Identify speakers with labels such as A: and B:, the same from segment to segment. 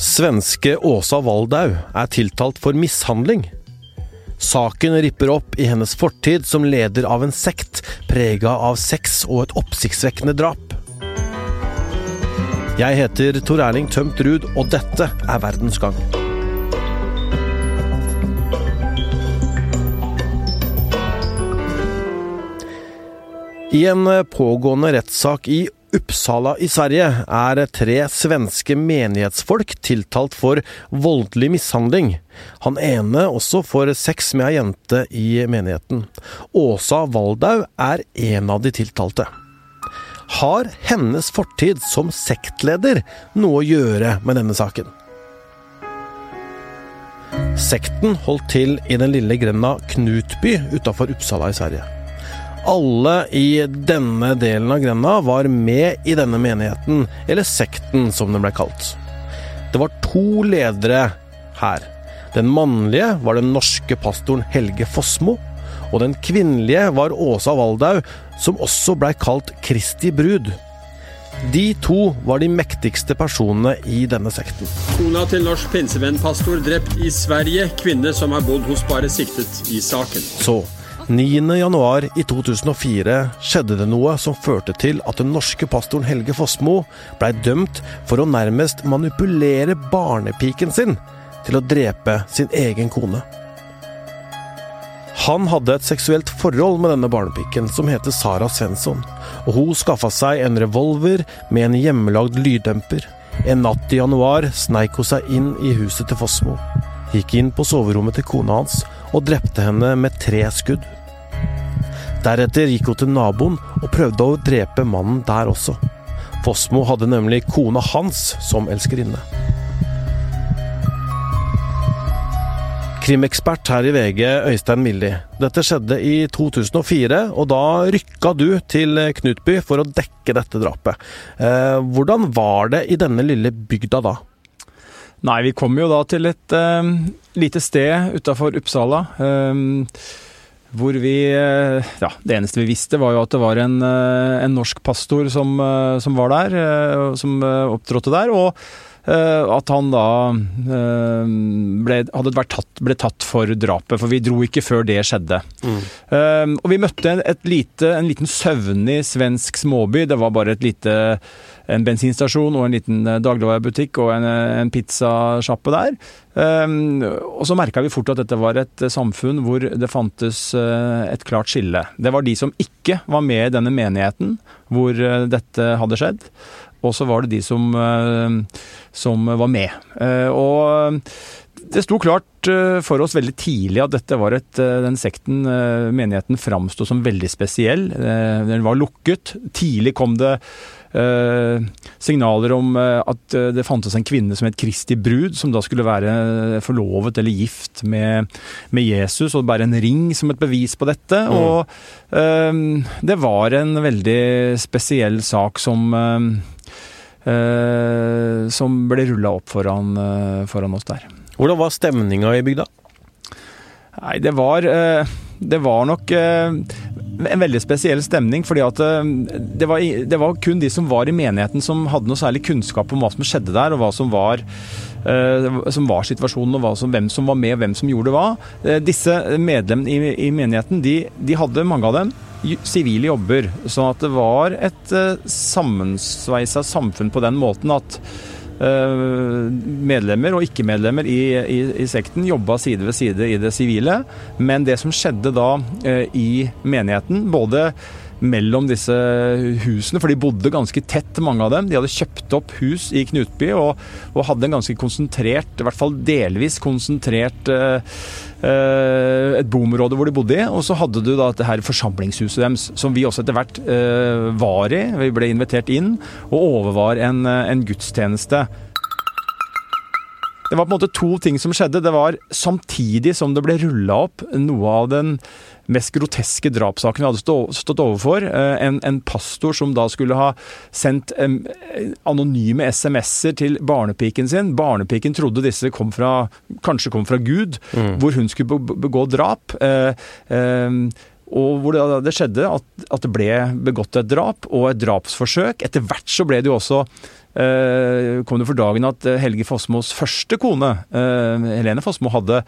A: Svenske Åsa Waldau er tiltalt for mishandling. Saken ripper opp i hennes fortid som leder av en sekt prega av sex og et oppsiktsvekkende drap. Jeg heter Tor Erling Tømt Ruud, og dette er Verdens gang. I en pågående rettssak i Uppsala i Sverige er tre svenske menighetsfolk tiltalt for voldelig mishandling. Han ene også for sex med ei jente i menigheten. Åsa Waldau er en av de tiltalte. Har hennes fortid som sektleder noe å gjøre med denne saken? Sekten holdt til i den lille grenda Knutby utafor Uppsala i Sverige. Alle i denne delen av grenda var med i denne menigheten, eller sekten som den ble kalt. Det var to ledere her. Den mannlige var den norske pastoren Helge Fossmo, og den kvinnelige var Åsa Waldau, som også blei kalt Kristi brud. De to var de mektigste personene i denne sekten.
B: Kona til norsk pinsevennpastor drept i Sverige. Kvinne som har bodd hos bare siktet i saken.
A: Så 9. januar i 2004 skjedde det noe som førte til at den norske pastoren Helge Fossmo blei dømt for å nærmest manipulere barnepiken sin til å drepe sin egen kone. Han hadde et seksuelt forhold med denne barnepiken, som heter Sara Svensson, og hun skaffa seg en revolver med en hjemmelagd lyddemper. En natt i januar sneik hun seg inn i huset til Fossmo, gikk inn på soverommet til kona hans og drepte henne med tre skudd. Deretter gikk hun til naboen og prøvde å drepe mannen der også. Fossmo hadde nemlig kona hans som elskerinne. Krimekspert her i VG, Øystein Milli. Dette skjedde i 2004, og da rykka du til Knutby for å dekke dette drapet. Eh, hvordan var det i denne lille bygda da?
C: Nei, vi kom jo da til et eh, lite sted utafor Uppsala. Uh, hvor vi Ja, det eneste vi visste, var jo at det var en, en norsk pastor som, som var der. Som opptrådte der. og at han da ble, hadde vært tatt, ble tatt for drapet, for vi dro ikke før det skjedde. Mm. Og vi møtte et lite, en liten søvnig svensk småby. Det var bare et lite en bensinstasjon og en liten dagligvarebutikk og en, en pizzasjappe der. Um, og så merka vi fort at dette var et samfunn hvor det fantes et klart skille. Det var de som ikke var med i denne menigheten hvor dette hadde skjedd. Og så var det de som, som var med. og det sto klart for oss veldig tidlig at dette var et, den sekten, menigheten, framsto som veldig spesiell. Den var lukket. Tidlig kom det signaler om uh, at uh, det fantes en kvinne som het Kristi brud, som da skulle være forlovet eller gift med, med Jesus, og bære en ring som et bevis på dette. Mm. Og det var en veldig spesiell sak som som ble rulla opp foran, foran, oss der.
A: Hvordan var stemninga i bygda?
C: Nei, det var Det var nok en veldig spesiell stemning. fordi at det var, det var, kun de som var i menigheten som hadde noe særlig kunnskap om hva som skjedde der, og hva som var, som var situasjonen, og som, hvem som var med, og hvem som gjorde hva. Disse medlemmene i, i menigheten, de, de, hadde, mange av dem, sivile jobber. sånn at det var et sammensveisa samfunn på den måten at medlemmer og ikke-medlemmer i, i, i, sekten jobba side ved side i det sivile. Men det som skjedde da i menigheten, både mellom disse husene, for de bodde ganske tett, mange av dem. De hadde kjøpt opp hus i Knutby og, og hadde en ganske konsentrert, i hvert fall delvis konsentrert eh, et boområde hvor de bodde i. Og så hadde du da dette her forsamlingshuset deres, som vi også etter hvert eh, var i. Vi ble invitert inn og overvar en, en gudstjeneste. Det var på en måte to ting som skjedde. Det var samtidig som det ble rulla opp noe av den mest groteske drapssaken vi hadde stått overfor. En, en, pastor som da skulle ha sendt um, anonyme SMS-er til barnepiken sin. Barnepiken trodde disse kom fra, kanskje kom fra Gud, mm. hvor hun skulle begå drap. Uh, um, og hvor det, det skjedde at, at, det ble begått et drap og et drapsforsøk. Etter hvert så ble det jo også eh, kom det for dagen at eh, Helge Fossmos første kone, eh, Helene Fossmo, hadde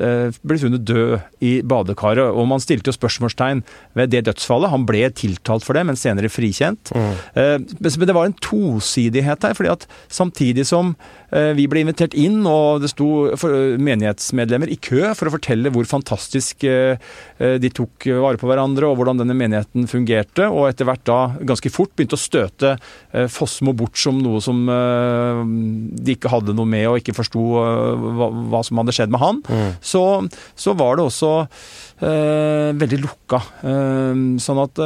C: eh, blitt funnet død i badekaret. Og man stilte jo spørsmålstegn ved det dødsfallet. Han ble tiltalt for det, men senere frikjent.
A: Mm.
C: Eh, men det var en tosidighet her. fordi at samtidig som eh, vi ble invitert inn, og det sto menighetsmedlemmer i kø for å fortelle hvor fantastisk de tok vare på hverandre, og hvordan denne menigheten fungerte, og etter hvert da ganske fort begynte å støte Fossmo bort som noe noe som uh, de ikke hadde noe med og ikke forsto uh, hva, hva, som hadde skjedd med han, mm. så, så, var det også uh, veldig lukka. sånn at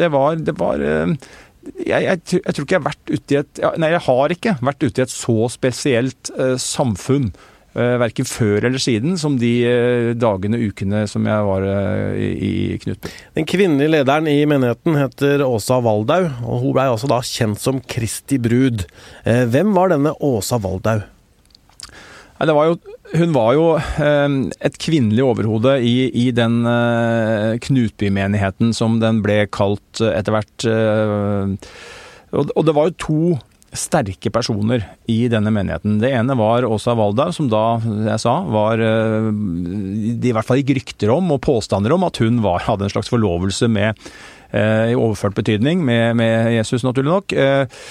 C: det var, det var jeg, jeg, jeg, tror ikke jeg har vært ute i et Nei, jeg har ikke vært ute i et så spesielt samfunn Eh, verken før eller siden, som de eh, dagene og ukene som jeg var eh, i Knutby.
A: Den kvinnelige lederen i menigheten heter Åsa Waldau, og hun blei altså da kjent som Kristi brud. Hvem var denne Åsa Waldau?
C: Det var jo, hun var jo et kvinnelig overhode i, i den Knutby-menigheten som den ble kalt etter hvert. Og det var jo to sterke personer i denne menigheten. Det ene var Åsa Waldau, som da, jeg sa, var eh, Det i hvert fall gikk rykter om, og påstander om, at hun var, hadde en slags forlovelse med eh, i overført betydning med, med, Jesus, naturlig nok. Eh,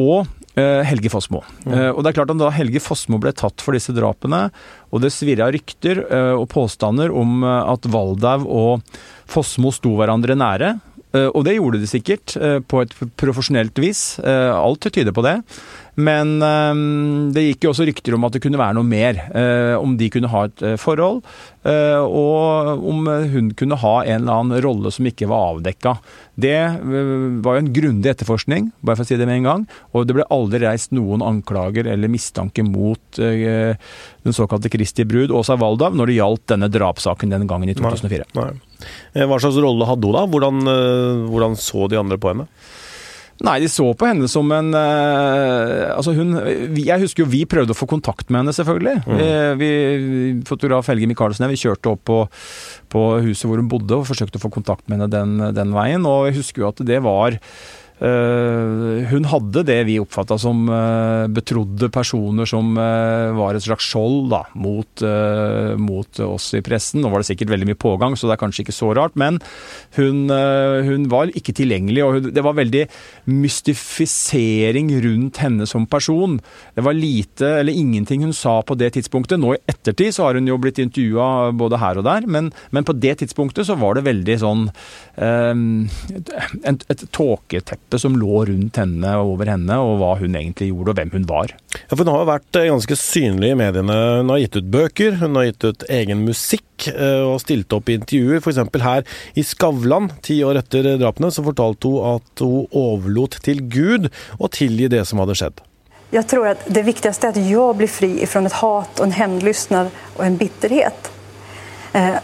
C: og Helge Fossmo. Mm. Og det er klart at Da Helge Fossmo ble tatt for disse drapene, og det svirra rykter og påstander om at Waldau og Fossmo sto hverandre nære, Eh, og det gjorde de sikkert, eh, på et profesjonelt vis. Eh, alt tyder på det. Men det gikk jo også rykter om at det kunne være noe mer. Om de kunne ha et forhold, og om hun kunne ha en eller annen rolle som ikke var avdekka. Det var jo en grundig etterforskning, bare for å si det med en gang. Og det ble aldri reist noen anklager eller mistanke mot den såkalte Kristi brud, Åsa Waldau, når det gjaldt denne drapssaken den gangen i 2004. Nei, nei.
A: Eh, hva slags rolle hadde hun da? Hvordan, eh, hvordan, så de andre på henne?
C: Nei, de så på henne som en uh, Altså, hun Jeg husker jo vi prøvde å få kontakt med henne, selvfølgelig. Mm. Vi, fotograf Helge Michaelsen vi kjørte opp på, på, huset hvor hun bodde og forsøkte å få kontakt med henne den, den veien. Og jeg husker jo at det var Eh, hun hadde det vi oppfatta som eh, betrodde personer som eh, var et slags skjold da, mot, mot, oss i pressen. Nå var det sikkert veldig mye pågang, så det er kanskje ikke så rart. Men hun, hun var ikke tilgjengelig, og det var veldig mystifisering rundt henne som person. Det var lite eller ingenting hun sa på det tidspunktet. Nå i ettertid så har hun jo blitt intervjua både her og der, men, men, på det tidspunktet så var det veldig sånn um, et, et tåketeppe teppet som lå rundt henne og over henne, og hva hun egentlig gjorde, og hvem hun var.
A: Ja, for Hun har vært eh, ganske synlig i mediene. Hun har gitt ut bøker, hun har gitt ut egen musikk eh, og stilt opp i intervjuer. F.eks. her i Skavlan, ti år etter drapene, så fortalte hun at hun overlot til Gud å tilgi det som hadde skjedd.
D: Jeg tror at det viktigste er at jeg blir fri fra et hat og en hevnlystnad og en bitterhet. Eh,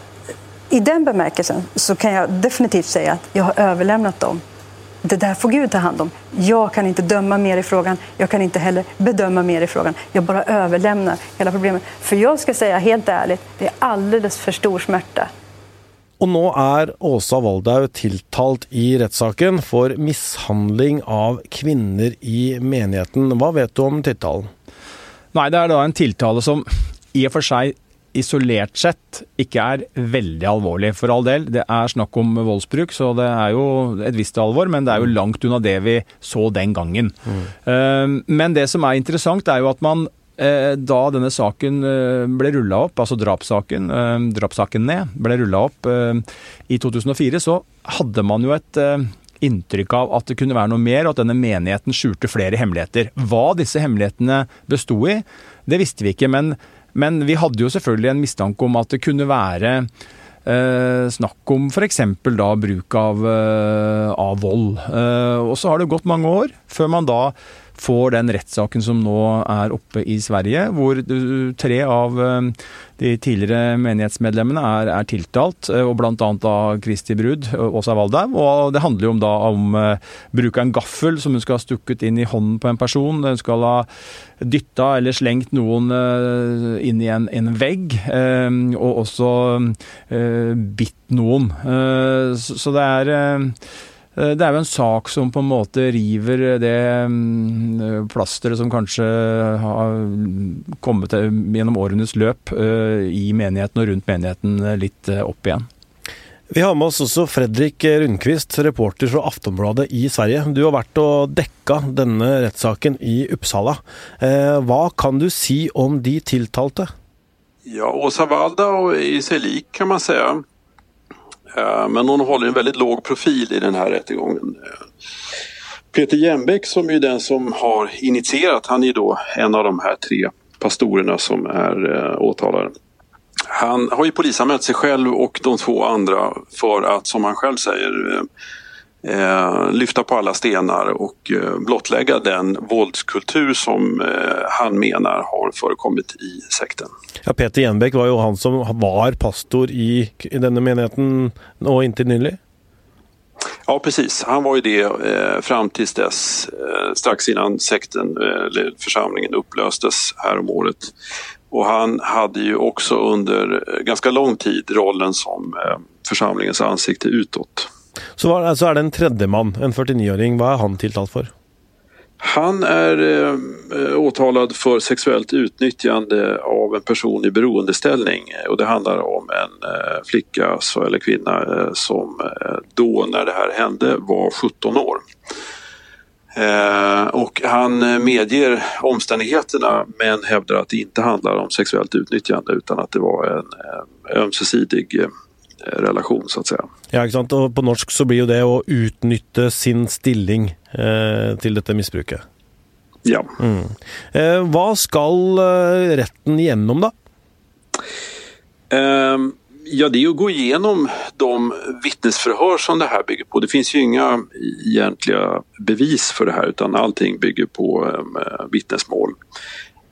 D: I den bemerkelsen så kan jeg definitivt si at jeg har overlatt dem det där får Gud ta hand om. Jag kan inte döma mer i frågan. Jag kan inte heller bedöma mer i frågan. Jag bara överlämnar hela problemet. För jag ska säga helt ärligt, det är alldeles för stor smärta.
A: Og nå er Åsa Waldau tiltalt i rettssaken for mishandling av kvinner i menigheten. Hva vet du om tiltalen?
C: Nei, det er da en tiltale som i og for seg isolert sett ikke er veldig alvorlig. For all del, det er snakk om voldsbruk, så det er jo et visst alvor, men det er jo langt unna det vi så den gangen. Mm. Men det som er interessant, er jo at man eh, da denne saken eh, ble rulla opp, altså drapssaken, drapssaken ned, ble rulla opp i 2004, så hadde man jo et inntrykk av at det kunne være noe mer, og at denne menigheten skjulte flere hemmeligheter. Hva disse hemmelighetene besto i, det visste vi ikke. men men vi hadde jo selvfølgelig en mistanke om at det kunne være eh, snakk om f.eks. da bruk av, eh, av vold. Eh, og så har det gått mange år før man da får den rettssaken som nå er oppe i Sverige, hvor tre av eh, de tidligere menighetsmedlemmene er, er tiltalt, eh, og bl.a. da Kristi Brud, Åsa Waldau. Og det handler jo om da om bruk av en gaffel som hun skal ha stukket inn i hånden på en person. Hun skal ha dytta eller slengt noen inn i en, en vegg, og også bitt noen. Så, det er Eh, det er jo en sak som på en måte river det mm, plasteret som kanskje har kommet gjennom årenes løp eh, i menigheten og rundt menigheten litt opp igjen.
A: Vi har med oss også Fredrik Rundqvist, reporter fra Aftonbladet i Sverige. Du har vært og dekka denne rettssaken i Uppsala. Hva kan du si om de tiltalte?
E: Ja, Åsa Valda og Iselik kan man säga. Eh, men hon håller en väldigt låg profil i den här rättegången. Eh, Peter Jembäck som är den som har initierat, han är då en av de här tre pastorerna som är eh, åtalade. Han har ju polisanmält sig själv och de två andra för att, som han själv säger, eh, lyfta på alla stenar och eh, blottlägga den våldskultur som eh, han menar har förekommit i sekten.
A: Ja, Peter Jenbeck var jo han som var pastor i, i denne menigheten nå inntil nylig?
E: Ja, precis. Han var ju det eh, fram tills dess, eh, strax innan sekten, eller församlingen upplöstes året. Och han hade ju också under ganska lång tid rollen som eh, församlingens ansikte utåt.
A: Så, var, så er det en tredjemann, en 49-åring. Hva er han tiltalt for?
E: Han er eh, åtalad for seksuellt utnyttjande av en person i beroendeställning och det handler om en eh, flicka så, eller kvinne eh, som eh, når när det här hände var 17 år. Eh, och han medger omständigheterna men hävdar at det ikke handler om seksuellt utnyttjande utan at det var en eh, ömsesidig relasjon, så å si.
A: Ja, ikke sant. Og på norsk så blir jo det å utnytte sin stilling eh, til dette misbruket.
E: Ja.
A: Mm. Eh, hva skal eh, retten gjennom, da?
E: Ehm, ja, det är att gå igenom de vittnesförhör som det här bygger på. Det finns ju inga egentliga bevis för det här utan allting bygger på eh, vittnesmål.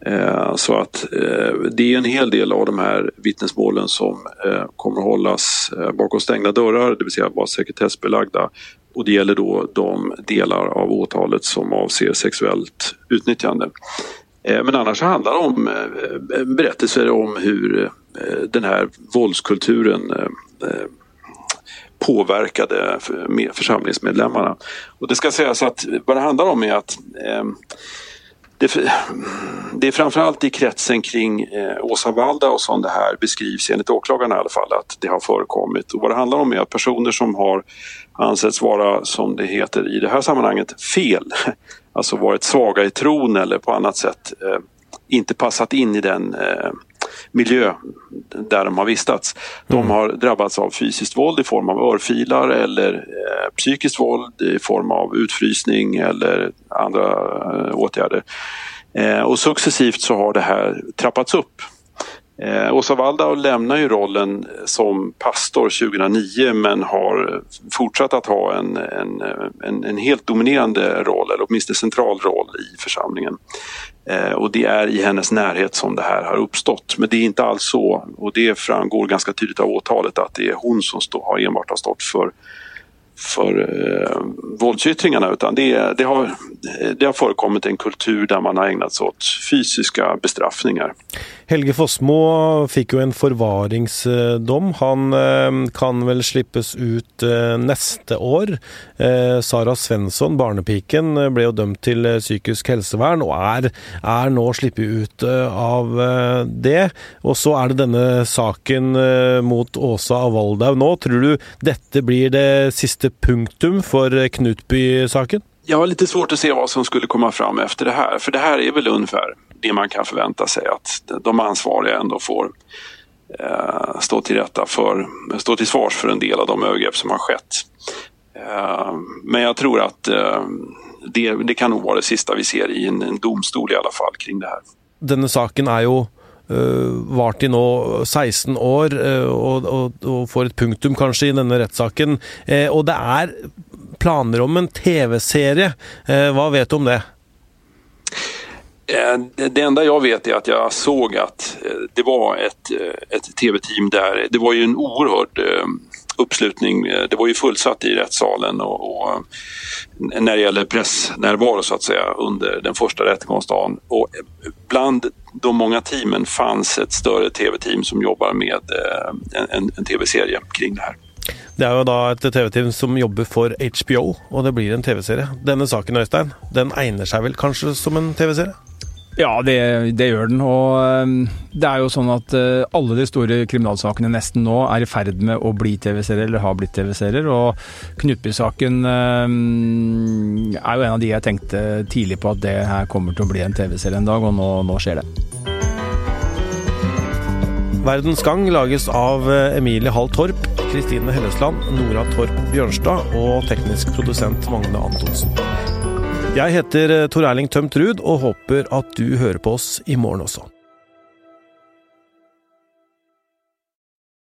E: Eh, så att eh, det är en hel del av de här vittnesmålen som eh, kommer att hållas bakom stängda dörrar, det vill säga vara sekretessbelagda. Och det gäller då de delar av åtalet som avser sexuellt utnyttjande. Men annars handlar det om berättelser om hur den här våldskulturen påverkade församlingsmedlemmarna. Och det ska sägas att vad det handlar om är att det, det är framförallt i kretsen kring eh, Åsa och som det här beskrivs, enligt åklagarna i alla fall, att det har förekommit. Och vad det handlar om är att personer som har ansetts vara, som det heter i det här sammanhanget, fel, alltså varit svaga i tron eller på annat sätt eh, inte passat in i den eh, miljö där de har vistats. De mm. har drabbats av fysiskt våld i form av örfilar eller eh, psykiskt våld i form av utfrysning eller andra eh, åtgärder. Eh, och successivt så har det här trappats upp. Eh, Åsa Waldau lämnar ju rollen som pastor 2009 men har fortsatt att ha en, en, en, en helt dominerande roll, eller åtminstone central roll i församlingen. Eh, och det är i hennes närhet som det här har uppstått. Men det är inte alls så, och det framgår ganska tydligt av åtalet, att det är hon som stå, har enbart har stått för för eh, våldsyttringarna det, det, har, det har forekommet en kultur der man har ägnat sig åt fysiska bestraffningar.
A: Helge Fossmo fikk jo en forvaringsdom. Han eh, kan vel slippes ut eh, neste år. Eh, Sara Svensson, barnepiken, ble jo dømt til psykisk helsevern og er, er nå sluppet ut av det. Og så er det denne saken mot Åsa Avaldau nå. Tror du dette blir det siste punktum for Knutby-saken?
E: Jag har lite svårt att se vad som skulle komma fram efter det här, för det här är väl ungefär det man kan förvänta sig att de ansvariga ändå får eh, stå till rätta för, stå till svars för en del av de övergrepp som har skett. Eh, men jag tror att eh, det, det, kan nog vara det sista vi ser i en, en domstol i alla fall kring det här.
A: Denne saken er jo uh, vart i nå 16 år, uh, og, og, og, får et punktum kanskje i denne rettssaken. Uh, og det er planer om en TV-serie. hva vet du om det?
E: Eh, det enda jeg vet er at jeg så eh, det var et, et tv-team der. Det var jo en oerhörd uppslutning. Det var ju fullsatt i rättssalen och, och när det gäller pressnärvaro så att säga under den första rättegångsdagen. Och bland de många teamen fanns ett större tv-team som jobbar med en, en, en tv-serie kring det här.
A: Det er jo da et TV-team som jobber for HBO, og det blir en TV-serie. Denne saken, Øystein, den egner seg vel kanskje som en TV-serie?
C: Ja, det, det, gjør den. Og um, det er jo sånn at uh, alle de store kriminalsakene nesten nå er i ferd med å bli TV-serier, eller har blitt TV-serier. Og Knutby-saken um, er jo en av de jeg tenkte tidlig på at det her kommer til å bli en TV-serie en dag, og nå, nå skjer det.
A: Verdens Gang lages av uh, Emilie Hall Torp, Kristine Hellesland, Nora Torp Bjørnstad og teknisk produsent Magne Antonsen. Jeg heter eh, Tor Erling Tømt Ruud og håper at du hører på oss i morgen også.